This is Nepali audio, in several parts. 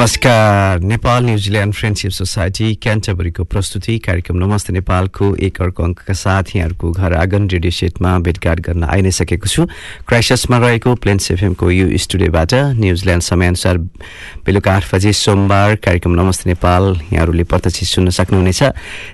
नमस्कार Nepal New Zealand friendship society क्यान्टबरीको प्रस्तुति कार्यक्रम नमस्ते नेपालको एक अर्को अङ्कका साथ यहाँहरूको घर आँगन रेडियो सेटमा भेटघाट गर्न आइ नै सकेको छु क्राइसिसमा रहेको प्लेन्स एफएमको यो स्टुडियोबाट न्युजिल्यान्ड समयअनुसार बेलुका आठ बजे सोमबार कार्यक्रम नमस्ते नेपाल यहाँहरूले प्रत्यक्ष सुन्न सक्नुहुनेछ।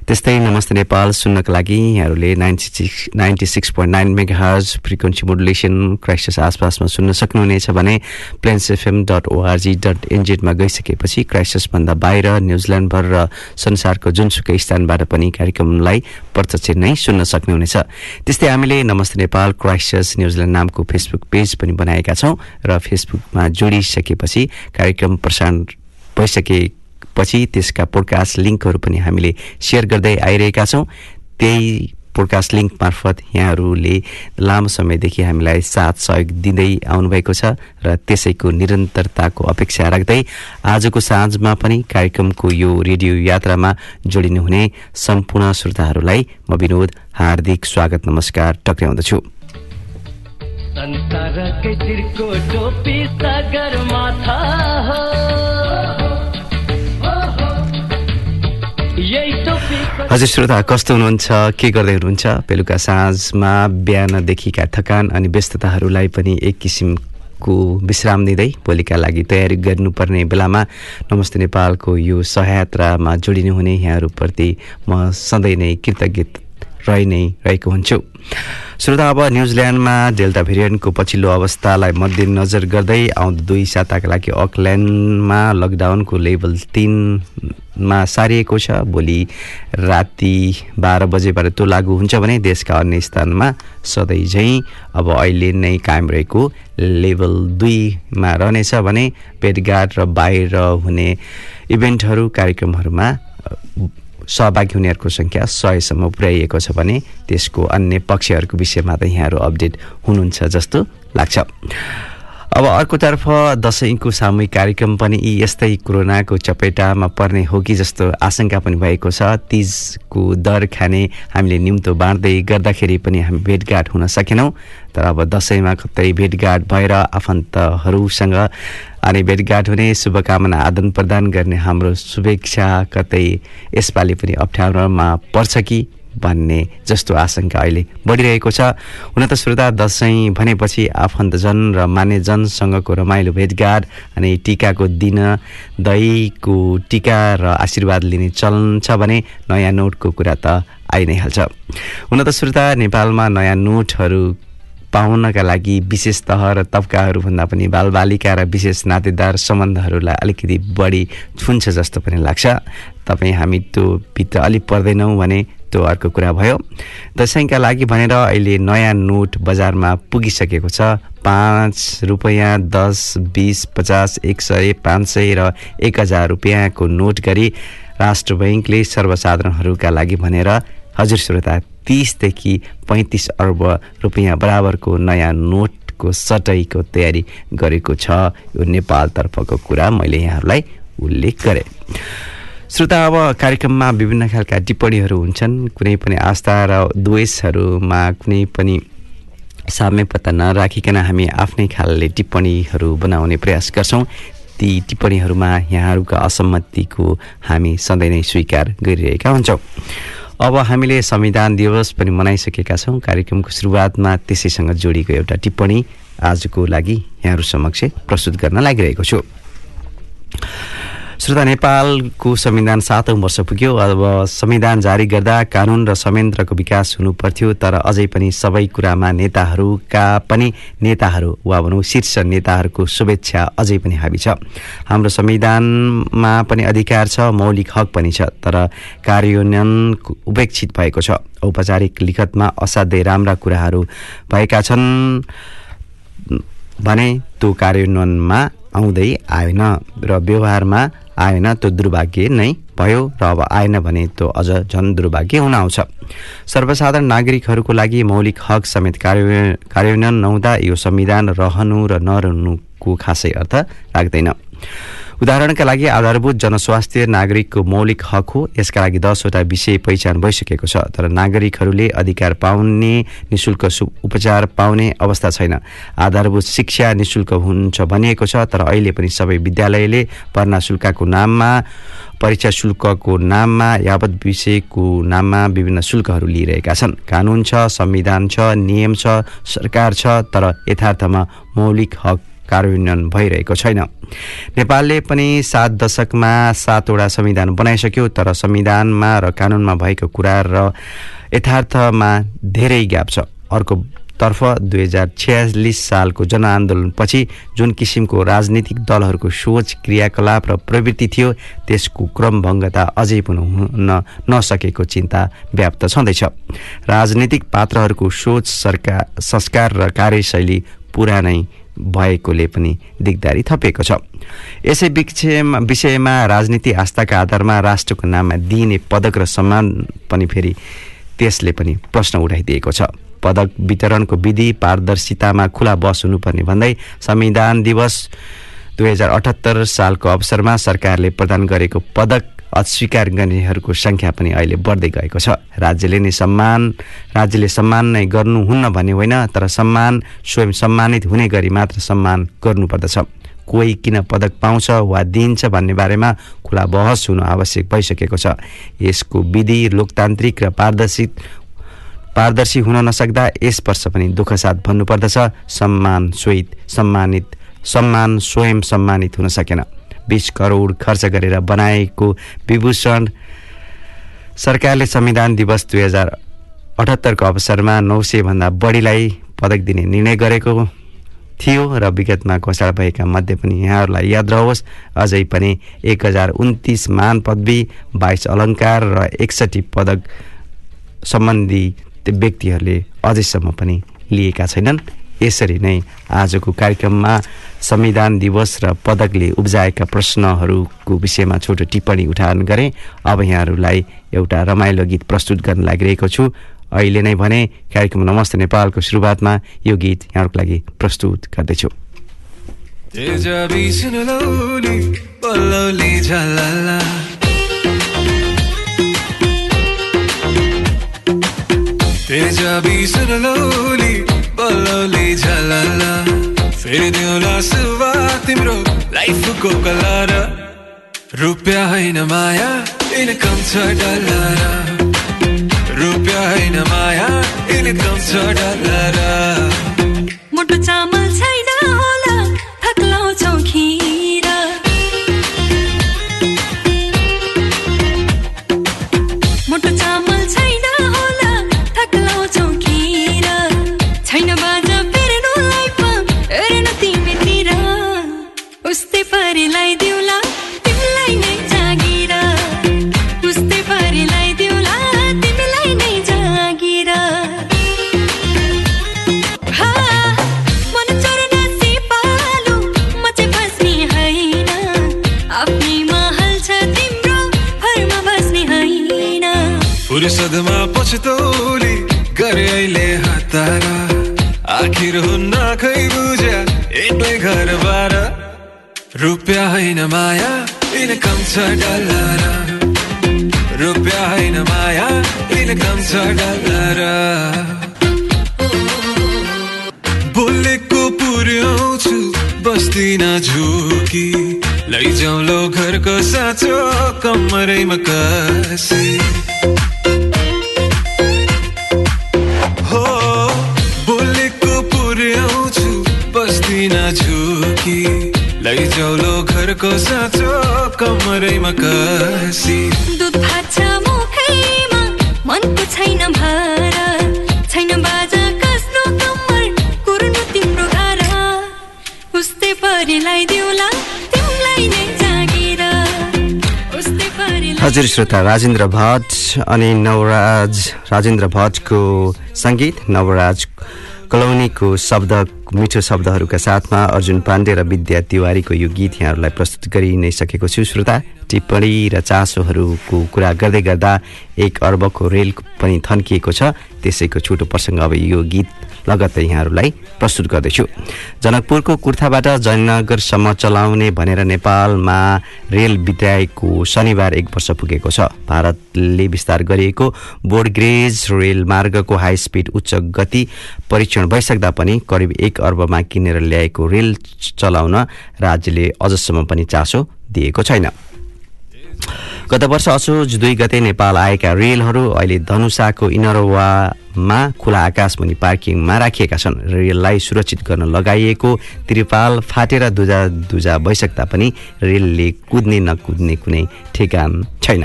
त्यस्तै नमस्ते नेपाल सुन्नको लागि यहाँहरूले ninety six ninety six point nine mega frequency modulation crisis आसपासमा सुन्न सक्नुहुनेछ भने Plains FM dot org dot एनजेडमा गइसकेपछि क्राइसिसभन्दा बाहिर न्युजिल्यान्डभर र संसारको जुनसुकै स्थानबाट पनि कार्यक्रमलाई प्रत्यक्ष नै सुन्न सक्नुहुनेछ। त्यस्तै हामीले नमस्ते नेपाल क्राइसिस न्युजिल्यान्ड नामको फेसबुक पेज पनि बनाएका छौँ र फेसबुकमा जोडिसकेपछि कार्यक्रम प्रसारण भइसकेपछि त्यसका पोडकास्ट लिङ्कहरू पनि हामीले सेयर गर्दै आइरहेका छौँ। त्यही पोडकास्ट लिङ्क मार्फत यहाँहरूले लामो समयदेखि हामीलाई साथ सहयोग दिँदै आउनुभएको छ र त्यसैको निरन्तरताको अपेक्षा राख्दै आजको साँझमा पनि कार्यक्रमको यो रेडियो यात्रामा जोडिनुहुने सम्पूर्ण श्रोताहरूलाई म विनोद हार्दिक स्वागत नमस्कार टक्राउँदछु संसारकै टोपी सागर माथा हजुर श्रोता कस्तो हुनुहुन्छ? के गर्दै हुनुहुन्छ? बेलुका साँझमा बिहानदेखिका थकान अनि व्यस्तताहरूलाई पनि एक किसिमको विश्राम दिँदै भोलिका लागि तयारी गर्नुपर्ने बेलामा नमस्ते नेपालको यो सहयात्रामा जोडिनुहुने यहाँहरूप्रति म सधैँ नै कृतज्ञ रहि नै रहेको हुन्छु। श्रोता अब न्युजिल्यान्डमा डेल्टा भेरिएन्टको पछिल्लो अवस्थालाई मध्यनजर गर्दै आउँदो दुई साताका लागि अकल्यान्डमा लकडाउनको लेभल तिनमा सारिएको छ। भोलि राति बाह्र बजेबाट त्यो लागू हुन्छ भने देशका अन्य स्थानमा सधैँ झैँ अब अहिले नै कायम रहेको लेभल दुईमा रहनेछ भने भेटघाट र बाहिर हुने इभेन्टहरू कार्यक्रमहरूमा सहभागी हुनेहरूको सङ्ख्या सयसम्म पुर्याइएको छ भने त्यसको अन्य पक्षहरूको विषयमा त यहाँहरू अपडेट हुनुहुन्छ जस्तो लाग्छ। अब अर्कोतर्फ दसैँको सामूहिक कार्यक्रम पनि यी यस्तै कोरोनाको चपेटामा पर्ने हो कि जस्तो आशंका पनि भएको छ। तिजको दर खाने हामीले निम्तो बाँड्दै गर्दाखेरि पनि हामी भेटघाट हुन सकेनौँ। तर अब दसैँमा कतै भेटघाट भएर आफन्तहरूसँग अनि भेटघाट हुने शुभकामना आदान प्रदान गर्ने हाम्रो शुभेच्छा कतै यसपालि पनि अप्ठ्यारोमा पर्छ कि भन्ने जस्तो आशंका अहिले बढिरहेको छ। हुन त श्रोता दसैँ भनेपछि आफन्तजन र मान्यजनसँगको रमाइलो भेटघाट अनि टिकाको दिन दहीको टिका र आशीर्वाद लिने चलन छ भने नयाँ नोटको कुरा त आइ नै हाल्छ। हुन त श्रोता नेपालमा नयाँ नोटहरू पाउनका लागि विशेष तह र तब्काहरूभन्दा पनि बालबालिका र विशेष नातेदार सम्बन्धहरूलाई अलिकति बढी छुन्छ जस्तो पनि लाग्छ। तपाईँ हामी त्यो भित्र अलिक पर्दैनौँ भने त्यो अर्को कुरा भयो। दसैँका लागि भनेर अहिले नयाँ नोट बजारमा पुगिसकेको छ। पाँच रुपियाँ दस बिस पचास एक सय पाँच सय र एक हजार रुपियाँको नोट गरी राष्ट्र बैङ्कले सर्वसाधारणहरूका लागि भनेर हजुर श्रोता तिसदेखि पैँतिस अर्ब रुपियाँ बराबरको नयाँ नोटको सटैको तयारी गरेको छ। यो नेपालतर्फको कुरा मैले यहाँहरूलाई उल्लेख गरेँ। श्रोता अब कार्यक्रममा विभिन्न खालका टिप्पणीहरू हुन्छन्। कुनै पनि आस्था र द्वेषहरूमा कुनै पनि साम्य पत्ता नराखिकन हामी आफ्नै खालले टिप्पणीहरू बनाउने प्रयास गर्छौँ। ती टिप्पणीहरूमा यहाँहरूका असम्मतिको हामी सधैँ नै स्वीकार गरिरहेका हुन्छौँ। अब हामीले संविधान दिवस पनि मनाइसकेका छौँ। कार्यक्रमको सुरुवातमा त्यसैसँग जोडिएको एउटा टिप्पणी आजको लागि यहाँहरू समक्ष प्रस्तुत गर्न लागिरहेको छु। श्रोता नेपालको संविधान सातौँ वर्ष पुग्यो। अब संविधान जारी गर्दा कानुन र संयन्त्रको विकास हुनुपर्थ्यो तर अझै पनि सबै कुरामा नेताहरूका पनि नेताहरू वा भनौँ शीर्ष नेताहरूको शुभेच्छा अझै पनि हाबी छ। हाम्रो संविधानमा पनि अधिकार छ मौलिक हक पनि छ तर कार्यान्वयन उपेक्षित भएको छ। औपचारिक लिखतमा असाध्यै राम्रा कुराहरू भएका छन् भने त्यो कार्यान्वयनमा आउँदै आएन र व्यवहारमा आएन त्यो दुर्भाग्य नै भयो र अब आएन भने त्यो अझ झन् दुर्भाग्य हुन आउँछ। सर्वसाधारण नागरिकहरूको लागि मौलिक हक समेत कार्य कार्यान्वयन नहुँदा यो संविधान रहनु र नरहनुको खासै अर्थ राख्दैन उदाहरणका लागि आधारभूत जनस्वास्थ्य नागरिकको मौलिक हक हो। यसका लागि दसवटा विषय पहिचान भइसकेको छ तर नागरिकहरूले अधिकार पाउने निशुल्क उपचार पाउने अवस्था छैन। आधारभूत शिक्षा निशुल्क हुन्छ भनिएको छ तर अहिले पनि सबै विद्यालयले पढ्ना शुल्कको नाममा परीक्षा शुल्कको नाममा यावत विषयको नाममा विभिन्न शुल्कहरू लिइरहेका छन्। कानुन छ संविधान छ नियम छ सरकार छ तर यथार्थमा मौलिक हक कार्यान्वयन भइरहेको छैन। नेपालले पनि सात दशकमा सातवटा संविधान बनाइसक्यो तर संविधानमा र कानुनमा भएको कुरा र यथार्थमा धेरै ग्याप छ। अर्को तर्फ दुई हजार छ्यालिस सालको जनआन्दोलनपछि जुन किसिमको राजनीतिक दलहरूको सोच क्रियाकलाप र प्रवृत्ति थियो त्यसको क्रमभङ्गता अझै पनि हुन नसकेको चिन्ता व्याप्त छँदैछ। राजनीतिक पात्रहरूको सोच सरकार संस्कार र कार्यशैली पुरानै भएकोले पनि दिगदारी थपिएको छ। यसै विषयमा विषयमा राजनीति आस्थाका आधारमा राष्ट्रको नाममा दिइने पदक र सम्मान पनि फेरि त्यसले पनि प्रश्न उठाइदिएको छ। पदक वितरणको विधि पारदर्शितामा खुला बस हुनुपर्ने भन्दै संविधान दिवस दुई हजार अठहत्तर सालको अवसरमा सरकारले प्रदान गरेको पदक अस्वीकार गर्नेहरूको सङ्ख्या पनि अहिले बढ्दै गएको छ। राज्यले नै सम्मान राज्यले सम्मान नै गर्नुहुन्न भन्ने होइन तर सम्मान स्वयं सम्मानित हुने गरी मात्र सम्मान गर्नुपर्दछ। कोही किन पदक पाउँछ वा दिइन्छ भन्ने बारेमा खुला बहस हुनु आवश्यक भइसकेको छ। यसको विधि लोकतान्त्रिक र पारदर्शित पारदर्शी हुन नसक्दा यस वर्ष पनि दुःखसाथ भन्नुपर्दछ। सम्मान स्वेत सम्मानित सम्मान स्वयं सम्मानित हुन सकेन। बिस करोड खर्च गरेर बनाएको विभूषण सरकारले संविधान दिवस दुई हजार अठहत्तरको अवसरमा नौ सयभन्दा बढीलाई पदक दिने निर्णय गरेको थियो र विगतमा घोषणा भएका मध्ये पनि यहाँहरूलाई याद रहोस् अझै पनि एक हजार उन्तिस मान पदवी बाइस अलङ्कार र एकसठी पदक सम्बन्धी व्यक्तिहरूले अझैसम्म पनि लिएका छैनन्। यसरी नै आजको कार्यक्रममा संविधान दिवस र पदकले उब्जाएका प्रश्नहरूको विषयमा छोटो टिप्पणी उठान गरेँ अब यहाँहरूलाई एउटा रमाइलो गीत प्रस्तुत गर्न लागिरहेको छु। अहिले नै भने कार्यक्रम नमस्ते नेपालको सुरुवातमा यो गीत यहाँहरूको लागि प्रस्तुत गर्दैछु। तेजाबी सुन लौली झलला। फेरि दिउँला सुरुवात तिम्रो लाइफको कलर। रुपियाँ होइन माया इनकम छ डलर। रुपियाँ होइन माया इनकम छ डलर। रुपियाँ होइन माया इनकम छ डलर। रुपियाँ होइन माया इनकम छ डलर। बोलेको पुर्याउँछु बस्दिन झुकी। लैजाउँ लो घरको साँचो कमरैमा कसी। हो बोलेको पुर्याउँछु बस्दिन झुकी। लैजाउलो घरको साँचो कमरैमा कसी। दुध भात छ मुखैमा मनको छैन भारा। छैन बाजा कस्नो कम्मर कुर्नु तिम्रो घर उस्तै परिलाई दिउला तिमीलाई नै जागिर। उस्तै परिलाई हजुर श्रोता राजेन्द्र भट्ट अनि नवराज। राजेन्द्र भट्टको सङ्गीत नवराज कलौनीको शब्द मिठो शब्दहरूका साथमा अर्जुन पाण्डे र विद्या तिवारीको यो गीत यहाँहरूलाई प्रस्तुत गरि नै सकेको छु। श्रोता टिप्पणी र चासोहरूको कुरा गर्दै गर्दा एक अर्बको रेल पनि थन्किएको छ। त्यसैको छोटो प्रसङ्ग अब यो गीत लगत्तै यहाँहरूलाई प्रस्तुत गर्दैछु। जनकपुरको कुर्थाबाट जयनगरसम्म चलाउने भनेर नेपालमा रेल बिताएको शनिबार एक वर्ष पुगेको छ। भारतले विस्तार गरिएको बोर्डग्रेज रेल मार्गको हाई स्पिड उच्च गति परीक्षण भइसक्दा पनि करिब एक अर्बमा किनेर ल्याएको रेल चलाउन राज्यले अझसम्म पनि चासो दिएको छैन। गत वर्ष असोज दुई गते नेपाल आएका रेलहरू अहिले धनुषाको इनरवामा खुला आकाश मुनि पार्किङमा राखिएका छन्। रेललाई सुरक्षित गर्न लगाइएको त्रिपाल फाटेर दुजा दुजा भइसक्दा पनि रेलले कुद्ने नकुद्ने कुनै ठेगान छैन।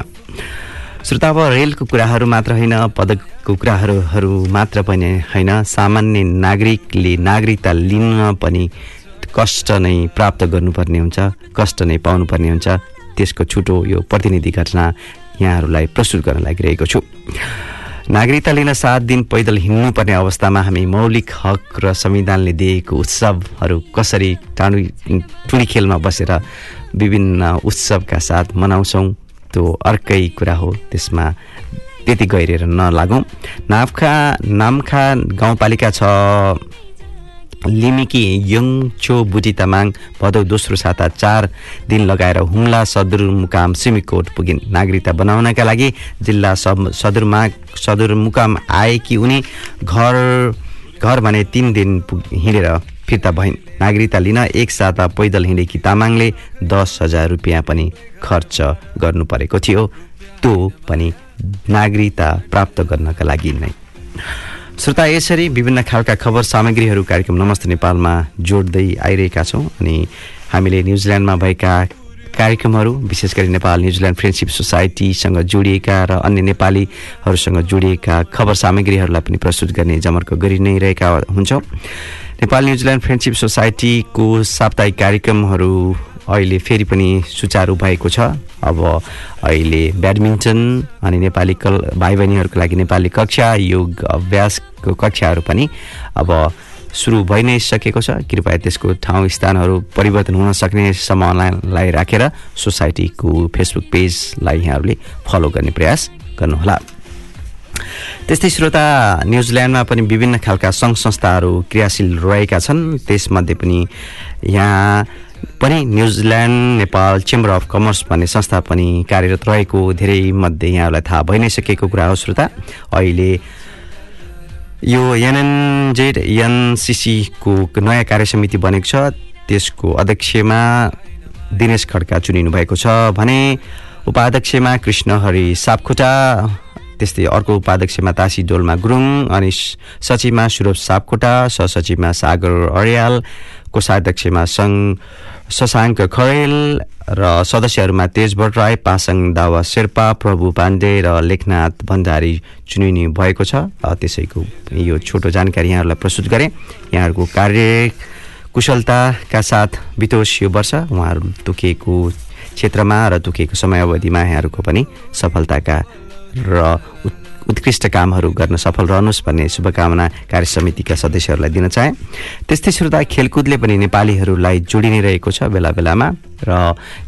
श्रोता अब रेलको कुराहरू मात्र होइन पदकको कुराहरू मात्र पनि होइन। सामान्य नागरिकले नागरिकता लिन पनि कष्ट नै प्राप्त गर्नुपर्ने हुन्छ कष्ट नै पाउनुपर्ने हुन्छ। त्यसको छुटो यो प्रतिनिधि घटना यहाँहरूलाई प्रस्तुत गर्न लागिरहेको छु। नागरिकता लिन सात दिन पैदल हिँड्नुपर्ने अवस्थामा हामी मौलिक हक र संविधानले दिएको उत्सवहरू कसरी टाढु टुडी खेलमा बसेर विभिन्न उत्सवका साथ मनाउँछौँ त्यो अर्कै कुरा हो त्यसमा त्यति गहिरेर नलागौँ। नाफखा नामखा गाउँपालिका छ। लिमिकी यङचो बुटी तामाङ भदौ दोस्रो साता चार दिन लगाएर हुम्ला सदरमुकाम सिमिकोट पुगिन्। नागरिकता बनाउनका लागि जिल्ला सदरमा सदरमुकाम आएकी उनी घर घर भने तिन दिन पुग हिँडेर फिर्ता भइन्। नागरिकता लिन एक साता पैदल हिँडेकी तामाङले दस हजार रुपियाँ पनि खर्च गर्नु परेको थियो। त्यो पनि नागरिकता प्राप्त गर्नका लागि नै। श्रोता यसरी विभिन्न खालका खबर सामग्रीहरू कार्यक्रम नमस्ते नेपालमा जोड्दै आइरहेका छौँ अनि हामीले न्युजिल्यान्डमा भएका कार्यक्रमहरू विशेष गरी नेपाल न्युजिल्यान्ड फ्रेन्डसिप सोसाइटीसँग जोडिएका र अन्य नेपालीहरूसँग जोडिएका खबर सामग्रीहरूलाई पनि प्रस्तुत गर्ने जमर्को गरि नै रहेका हुन्छौँ। नेपाल न्युजिल्यान्ड फ्रेन्डसिप सोसाइटीको साप्ताहिक कार्यक्रमहरू अहिले फेरि पनि सुचारू भएको छ। अब अहिले ब्याडमिन्टन अनि नेपाली कल भाइ बहिनीहरूको लागि नेपाली कक्षा योग अभ्यासको कक्षाहरू पनि अब सुरु भइ नै सकेको छ। कृपया त्यसको ठाउँ स्थानहरू परिवर्तन हुन सक्ने सम्भावनालाई राखेर सोसाइटीको फेसबुक पेजलाई यहाँहरूले फलो गर्ने प्रयास गर्नुहोला। त्यस्तै श्रोता न्युजिल्यान्डमा पनि विभिन्न खालका सङ्घ संस्थाहरू क्रियाशील रहेका छन्। त्यसमध्ये पनि यहाँ पनि New Zealand Nepal chamber of commerce भन्ने संस्था पनि कार्यरत रहेको धेरै मध्ये यहाँहरूलाई थाहा भइ नै सकेको कुरा हो श्रोता। अहिले यो एनएनजेड एनसिसीको नयाँ कार्य समिति बनेको छ। त्यसको अध्यक्षमा दिनेश खड्का चुनिनु भएको छ भने उपाध्यक्षमा कृष्णहरि सापखुटा। त्यस्तै अर्को उपाध्यक्षमा तासी डोल्मा गुरुङ अनि सचिवमा सुरभ सापकोटा सहसचिवमा सागर अर्याल कोषाध्यक्षमा सङ्घ शशाङ्क खरेल र सदस्यहरूमा तेज भट्टराई पासाङ दावा शेर्पा प्रभु पाण्डे र लेखनाथ भण्डारी चुनिने भएको छ। त्यसैको यो छोटो जानकारी यहाँहरूलाई प्रस्तुत गरेँ। यहाँहरूको कार्य कुशलताका साथ बितोस् यो वर्ष। उहाँहरू तोकिएको क्षेत्रमा र तोकिएको समयावधिमा यहाँहरूको पनि सफलताका र उत्कृष्ट कामहरू गर्न सफल रहनुहोस् भन्ने शुभकामना कार्य समितिका सदस्यहरूलाई दिन चाहे। त्यस्तै श्रोता खेलकुदले पनि नेपालीहरूलाई जोडि नै रहेको छ बेला बेलामा र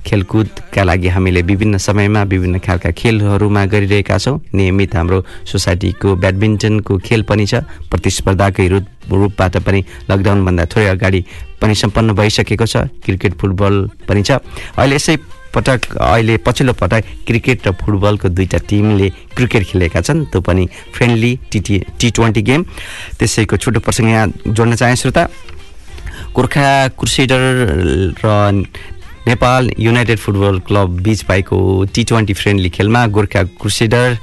खेलकुदका लागि हामीले विभिन्न समयमा विभिन्न खालका खेलहरूमा गरिरहेका छौँ। नियमित हाम्रो सोसाइटीको ब्याडमिन्टनको खेल पनि छ। प्रतिस्पर्धाकै रूप रूपबाट पनि लकडाउनभन्दा थोरै अगाडि पनि सम्पन्न भइसकेको छ। क्रिकेट फुटबल पनि छ। अहिले यसै पटक अहिले पछिल्लो पटक क्रिकेट र फुटबलको दुईवटा टिमले क्रिकेट खेलेका छन्। त्यो पनि friendly TT T twenty game. त्यसैको छोटो प्रसङ्ग यहाँ जोड्न चाहे श्रोता। गोर्खा क्रुसेडर र नेपाल युनाइटेड फुटबल क्लब बिच भएको टी ट्वेन्टी फ्रेन्डली खेलमा गोर्खा क्रुसेडर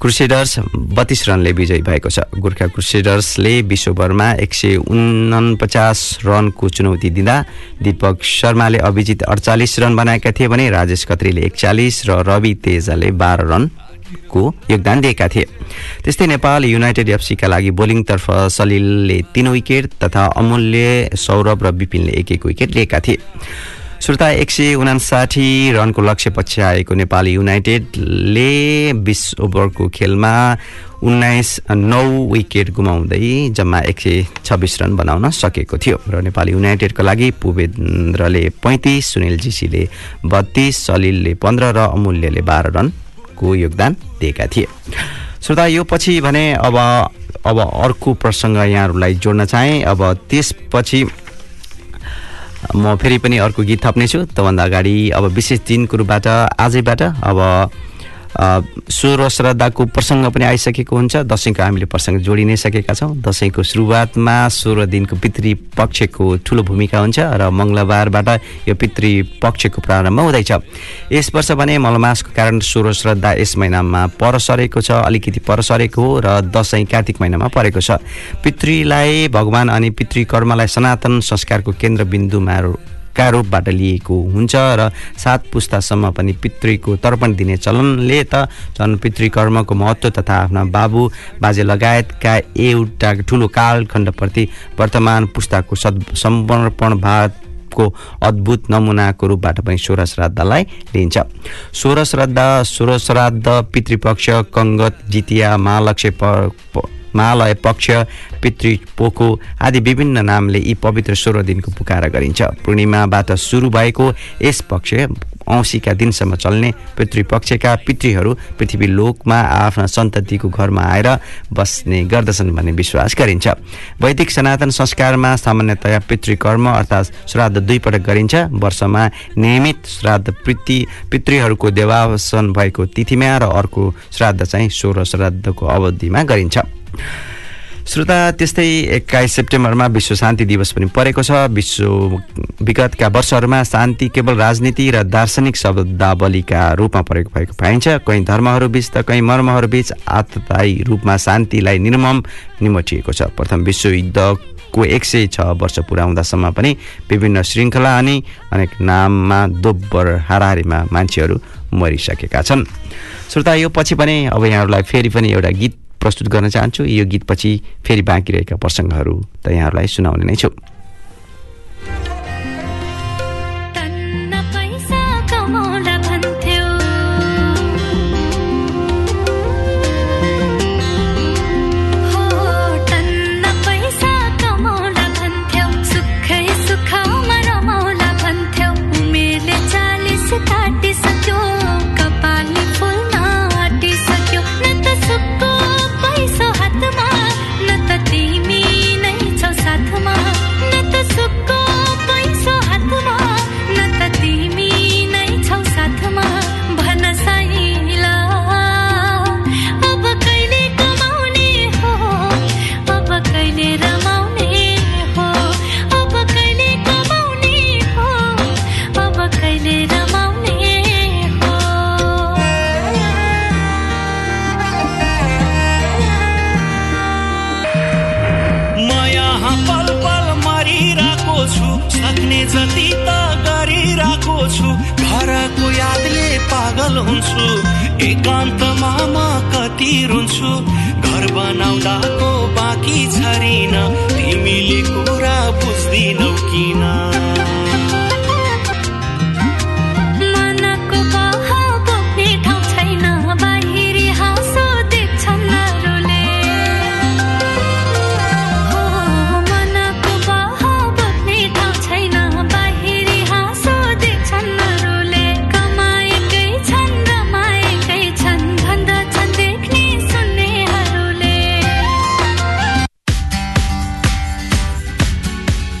क्रुसेडर्स बत्तिस रनले विजयी भएको छ. गोर्खा क्रुसेडर्सले विश्वभरमा एक सय उनपचास रनको चुनौती दिँदा दीपक शर्माले अभिजित अडचालिस रन बनाएका थिए भने राजेश खत्रीले एकचालिस र रवि तेजाले बाह्र रन को योगदान दिएका थिए। त्यस्तै नेपाल युनाइटेड एफसीका लागि बोलिङतर्फ सलिलले तीन विकेट तथा अमूल्य सौरभ र विपिनले एक एक विकेट लिएका थिए। श्रोता एक सय उनासाठी रनको लक्ष्य पछ्याएको नेपाली युनाइटेडले बिस ओभरको खेलमा उन्नाइस नौ विकेट गुमाउँदै जम्मा एक सय छब्बिस रन बनाउन सकेको थियो। र नेपाली युनाइटेडको लागि पुवेन्द्रले पैँतिस सुनिल जीसीले बत्तिस सलिलले पन्ध्र र अमूल्यले बाह्र रनको योगदान दिएका थिए। श्रोता यो पछि भने अब अब अर्को प्रसङ्ग यहाँहरूलाई जोड्न चाहेँ। अब त्यसपछि म फेरि पनि अर्को गीत थप्नेछु। त्योभन्दा अगाडि अब विशेष दिनको रूपबाट आजैबाट अब सोह्र श्रद्धाको प्रसङ्ग पनि आइसकेको हुन्छ। दसैँको हामीले प्रसङ्ग जोडि नै सकेका छौँ। दसैँको सुरुवातमा सोह्र दिनको पितृ पक्षको ठुलो भूमिका हुन्छ र मङ्गलबारबाट यो पितृ पक्षको प्रारम्भ हुँदैछ। यस वर्ष भने मलमासको कारण सोह्र श्रद्धा यस महिनामा पर सरेको छ। अलिकति पर सरेको हो र दसैँ कार्तिक महिनामा परेको छ। पितृलाई भगवान् अनि पितृकर्मलाई सनातन संस्कारको केन्द्रबिन्दुमा का रूपबाट लिएको हुन्छ र सात पुस्तासम्म पनि पितृको तर्पण दिने चलनले त झन् पितृकर्मको महत्त्व तथा आफ्ना बाबु बाजे लगायतका एउटा ठुलो कालखण्डप्रति वर्तमान पुस्ताको सद् समर्पण भाव को अद्भुत नमुनाको रूपबाट पनि सोह्र श्राद्धलाई लिइन्छ। सोह्र श्राद्ध श्राद्ध पितृपक्ष कङ्गत जितिया महालक्ष्य महालय पक्ष पितृपोको आदि विभिन्न नामले यी पवित्र सोह्र दिनको पुकारा गरिन्छ। पूर्णिमाबाट सुरु भएको यस पक्ष औँसीका दिनसम्म चल्ने पितृपक्षका पितृहरू पृथ्वी लोकमा आफ्ना सन्ततिको घरमा आएर बस्ने गर्दछन् भन्ने विश्वास गरिन्छ। वैदिक सनातन संस्कारमा सामान्यतया पितृकर्म अर्थात् श्राद्ध दुईपटक गरिन्छ। वर्षमा नियमित श्राद्ध पितृ पितृहरूको देवावसन भएको तिथिमा र अर्को श्राद्ध चाहिँ सोह्र श्राद्धको अवधिमा गरिन्छ। श्रोता त्यस्तै एक्काइस सेप्टेम्बरमा विश्व शान्ति दिवस पनि परेको छ। विश्व विगतका वर्षहरूमा शान्ति केवल राजनीति र दार्शनिक शब्दावलीका रूपमा परेको भएको पाइन्छ। कहीँ धर्महरूबीच त कहीँ मर्महरूबीच आततायी रूपमा शान्तिलाई निर्मम निमटिएको छ। प्रथम विश्वयुद्धको एक सय छ वर्ष पुरा हुँदासम्म पनि विभिन्न श्रृङ्खला अनि अनेक नाममा दोब्बर हाराहारीमा मान्छेहरू मरिसकेका छन्। श्रोता यो पछि पनि अब यहाँहरूलाई फेरि पनि एउटा गीत प्रस्तुत गर्न चाहन्छु। यो गीतपछि फेरि बाँकी रहेका प्रसङ्गहरू त यहाँहरूलाई सुनाउने नै छु। सक्ने जति त गरिरहेको छु। घरको यादले पागल हुन्छु। एकान्तमा म कति रुन्छु। घर बनाउँदाको बाँकी छरिन। तिमीले कुरा बुझ्दिनौ किन?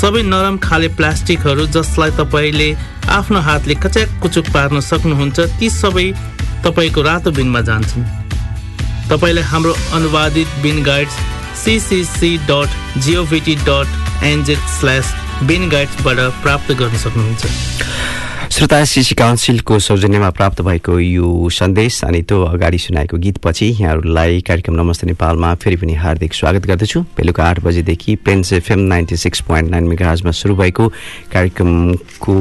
सबै नरम खाले प्लास्टिकहरू जसलाई तपाईँले आफ्नो हातले कच्याक कुचुक पार्न सक्नुहुन्छ ती सबै तपाईँको रातो बिनमा जान्छन्। तपाईँलाई हाम्रो अनुवादित bin guides CCC dot govt dot NZ slash bin गाइड्सबाट प्राप्त गर्न सक्नुहुन्छ। श्रोता सिसी काउन्सिलको सौजन्यमा प्राप्त भएको यो सन्देश अनि त्यो अगाडि सुनाएको गीतपछि यहाँहरूलाई कार्यक्रम नमस्ते नेपालमा फेरि पनि हार्दिक स्वागत गर्दछु। बेलुका आठ बजेदेखि Plains FM ninety six point nine मेगाजमा सुरु भएको कार्यक्रमको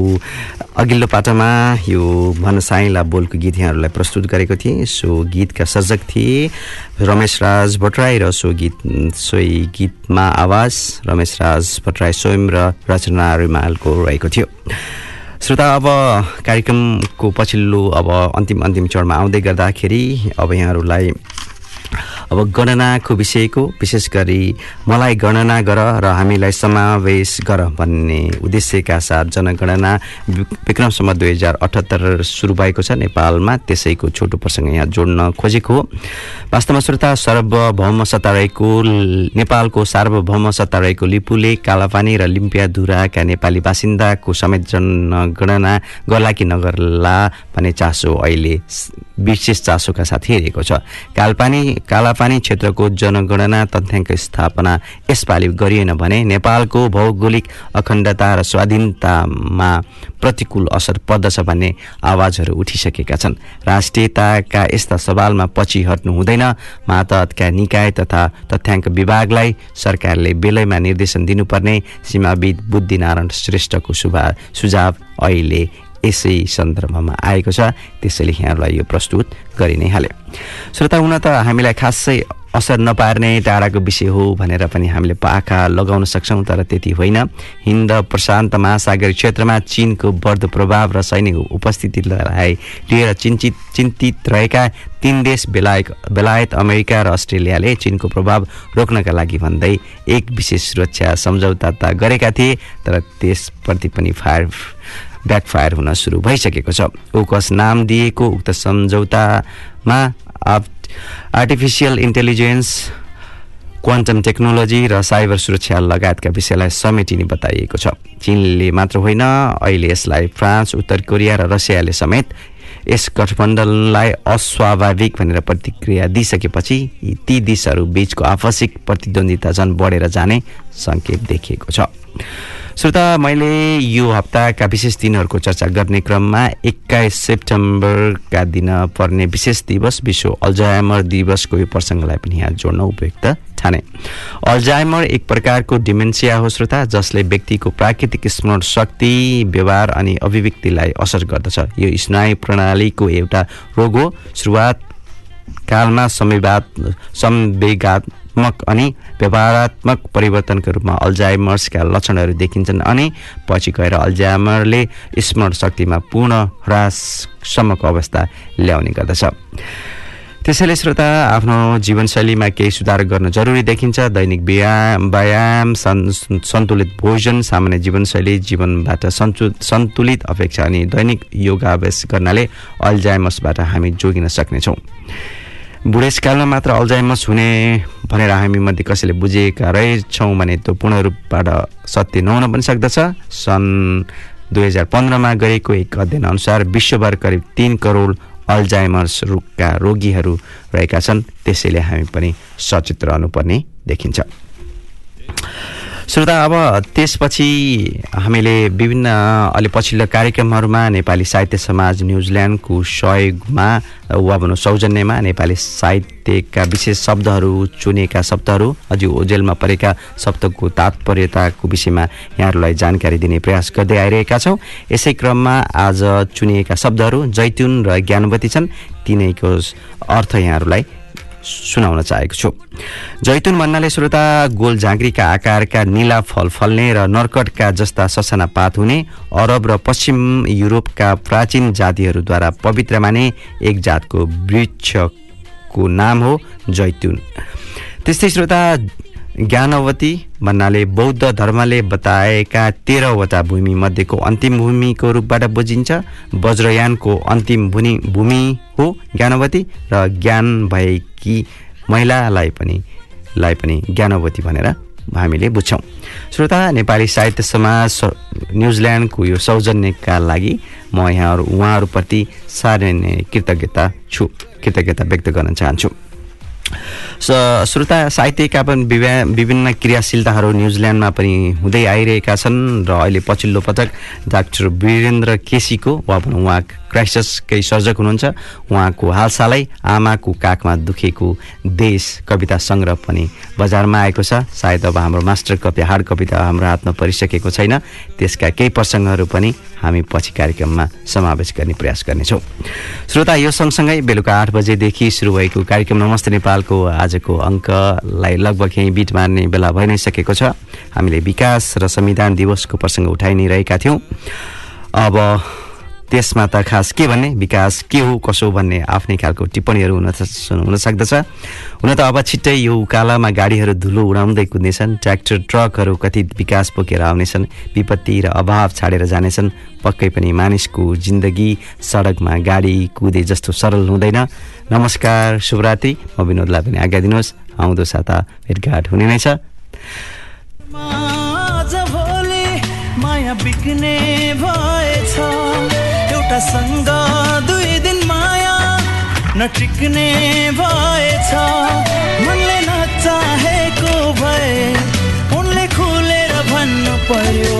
अघिल्लो पाटामा यो भनसाइला बोलको गीत यहाँहरूलाई प्रस्तुत गरेको थिएँ। सो गीतका सर्जक थिए रमेश राज भट्टराई र सो गीत सोही गीतमा आवाज रमेश राज भट्टराई स्वयं र रचना रिमालको रहेको थियो। श्रोता अब कार्यक्रमको पछिल्लो अब अन्तिम अन्तिम चरणमा आउँदै गर्दाखेरि अब यहाँहरूलाई अब गणनाको विषयको विशेष गरी मलाई गणना गर र हामीलाई समावेश गर भन्ने उद्देश्यका साथ जनगणना विक्रमसम्म दुई हजार अठहत्तर सुरु भएको छ नेपालमा। त्यसैको छोटो प्रसङ्ग यहाँ जोड्न खोजेको हो। वास्तवमा श्रोता सार्वभौम सत्ता रहेको नेपालको सार्वभौम सत्ता रहेको लिपुले कालापानी र लिम्पियाधुराका नेपाली बासिन्दाको समेत जनगणना गर्ला कि नगर्ला भन्ने चासो अहिले विशेष चासोका साथ हेरेको छ। कालपानी कालापानी क्षेत्रको जनगणना तथ्याङ्क स्थापना यसपालि गरिएन भने नेपालको भौगोलिक अखण्डता र स्वाधीनतामा प्रतिकूल असर पर्दछ भन्ने आवाजहरू उठिसकेका छन्। राष्ट्रियताका यस्ता सवालमा पछि हट्नु हुँदैन। मातहतका निकाय तथा तथ्याङ्क विभागलाई सरकारले बेलैमा निर्देशन दिनुपर्ने सीमाविद बुद्धिनारायण श्रेष्ठको सुभा सुझाव अहिले यसै सन्दर्भमा आएको छ। त्यसैले यहाँहरूलाई यो प्रस्तुत गरि नै हाल्यो। श्रोता हुन त हामीलाई खासै असर नपार्ने टाढाको विषय हो भनेर पनि हामीले पाखा लगाउन सक्छौँ तर त्यति होइन। हिन्द प्रशान्त महासागर क्षेत्रमा चिनको बढ्दो प्रभाव र सैनिक उपस्थितिलाई लिएर चिन्तित चिन्तित रहेका तीन देश बेलायत बेलायत अमेरिका र अस्ट्रेलियाले चिनको प्रभाव रोक्नका लागि भन्दै एक विशेष सुरक्षा सम्झौता त गरेका थिए तर त्यसप्रति पनि फायर ब्याकफायर हुन सुरु भइसकेको छ। ओकस नाम दिएको उक्त सम्झौतामा आर्टिफिसियल इन्टेलिजेन्स क्वान्टम टेक्नोलोजी र साइबर सुरक्षा लगायतका विषयलाई समेटिने बताइएको छ। चिनले मात्र होइन अहिले यसलाई फ्रान्स उत्तर कोरिया र रसियाले समेत यस गठबन्धनलाई अस्वाभाविक भनेर प्रतिक्रिया दिइसकेपछि ती देशहरू बिचको आपसिक प्रतिद्वन्दिता झन् बढेर जाने सङ्केत देखिएको छ। श्रोता मैले यो हप्ताका विशेष दिनहरूको चर्चा गर्ने क्रममा एक्काइस सेप्टेम्बरका दिन पर्ने विशेष दिवस विश्व अल्जायमर दिवसको यो प्रसङ्गलाई पनि यहाँ जोड्न उपयुक्त ठाने। अल्जाइमर एक प्रकारको डिमेन्सिया हो श्रोता जसले व्यक्तिको प्राकृतिक स्मरण शक्ति व्यवहार अनि अभिव्यक्तिलाई असर गर्दछ। यो स्नायु प्रणालीको एउटा रोग हो। सुरुवात कालमा संवेगात संवेगात गुणात्मक अनि व्यवहारात्मक परिवर्तनको रूपमा अल्जाइमर्सका लक्षणहरू देखिन्छन् अनि पछि गएर अल्जाइमरले स्मरण शक्तिमा पूर्ण ह्राससम्मको अवस्था ल्याउने गर्दछ। त्यसैले श्रोता आफ्नो जीवनशैलीमा केही सुधार गर्न जरुरी देखिन्छ। दैनिक व्यायाम व्यायाम सन्तुलित भोजन सामान्य जीवनशैली जीवनबाट सन्तु सन्तुलित अपेक्षा अनि दैनिक योगाभ्यास गर्नाले अल्जाइमसबाट हामी जोगिन सक्नेछौँ। बुढेसकालमा मात्र अल्जाइमस हुने भनेर हामी मध्ये कसैले बुझेका रहेछौँ भने त्यो पूर्ण रूपबाट सत्य नहुन पनि सक्दछ। सन् दुई हजार पन्ध्रमा गरेको एक अध्ययन अनुसार विश्वभर करिब तिन करोड अल्जाइमर्स रोगका रोगीहरू रहेका छन्। त्यसैले हामी पनि सचेत रहनुपर्ने देखिन्छ। श्रोता अब त्यसपछि हामीले विभिन्न अलि पछिल्लो कार्यक्रमहरूमा नेपाली साहित्य समाज न्युजिल्यान्डको सहयोगमा वा भनौँ सौजन्यमा नेपाली साहित्यका विशेष शब्दहरू चुनेका शब्दहरू अझै ओजेलमा परेका शब्दको तात्पर्यताको विषयमा यहाँहरूलाई जानकारी दिने प्रयास गर्दै आइरहेका छौँ। यसै क्रममा आज चुनिएका शब्दहरू जैतुन र ज्ञानवती छन्। तिनैको अर्थ यहाँहरूलाई सुनाउन चाहेको छु। जैतुन भन्नाले श्रोता गोल झाँक्रीका आकारका निला फल फल्ने र नर्कटका जस्ता ससाना पात हुने अरब र पश्चिम युरोपका प्राचीन जातिहरूद्वारा पवित्र माने एक जातको वृक्षको नाम हो जैतुन। त्यस्तै श्रोता ज्ञानवती भन्नाले बौद्ध धर्मले बताएका तेह्रवटा भूमि मध्येको अन्तिम भूमिको रूपबाट बुझिन्छ। वज्रयानको अन्तिम भूमि भूमि हो ज्ञानवती र ज्ञान भएकी महिलालाई पनि ज्ञानवतीलाई पनि ज्ञानवती भनेर हामीले बुझ्छौँ। श्रोता नेपाली साहित्य समाज न्युजिल्यान्डको यो सौजन्यका लागि म यहाँहरू उहाँहरूप्रति साह्रै नै कृतज्ञता छु कृतज्ञता व्यक्त गर्न चाहन्छु। श्रोता साहित्यका पनि विभा- विभिन्न क्रियाशीलताहरू न्युजिल्यान्डमा पनि हुँदै आइरहेका छन् र अहिले पछिल्लो पटक डाक्टर वीरेन्द्र केसीको वा उहाँ क्राइसिसकै सर्जक हुनुहुन्छ। उहाँको हालसालै आमाको काखमा दुखेको देश कविता सङ्ग्रह पनि बजारमा आएको छ। सायद अब हाम्रो मास्टर कपी हार्ड कपी त हाम्रो हातमा परिसकेको छैन। त्यसका केही प्रसङ्गहरू पनि हामी पछि कार्यक्रममा समावेश गर्ने प्रयास गर्नेछौँ। श्रोता यो सँगसँगै बेलुका आठ बजेदेखि सुरु भएको कार्यक्रम नमस्ते नेपालको आजको अङ्कलाई लगभग यहीँ बिट मार्ने बेला भइ नै सकेको छ। हामीले विकास र संविधान दिवसको प्रसङ्ग उठाइ नै रहेका थियौँ। अब त्यसमा त खास के भन्ने? विकास के हो कसो भन्ने आफ्नै खालको टिप्पणीहरू हुन हुन सक्दछ। हुन त अब छिट्टै यो उकालामा गाडीहरू धुलो उडाउँदै कुद्नेछन् ट्र्याक्टर ट्रकहरू कति विकास बोकेर आउनेछन् विपत्ति र अभाव छाडेर जानेछन्। पक्कै पनि मानिसको जिन्दगी सडकमा गाडी कुदे जस्तो सरल हुँदैन। नमस्कार शुभरात्रि। म विनोदलाई पनि आज्ञा दिनुहोस्। आउँदो साता भेटघाट हुने नै छ। माया बिग्ने भएछ। एउटा सँग दुई दिन माया नटिक्ने भएछ। मनले नचाहेको भए उनले खुलेर भन्नु पर्यो।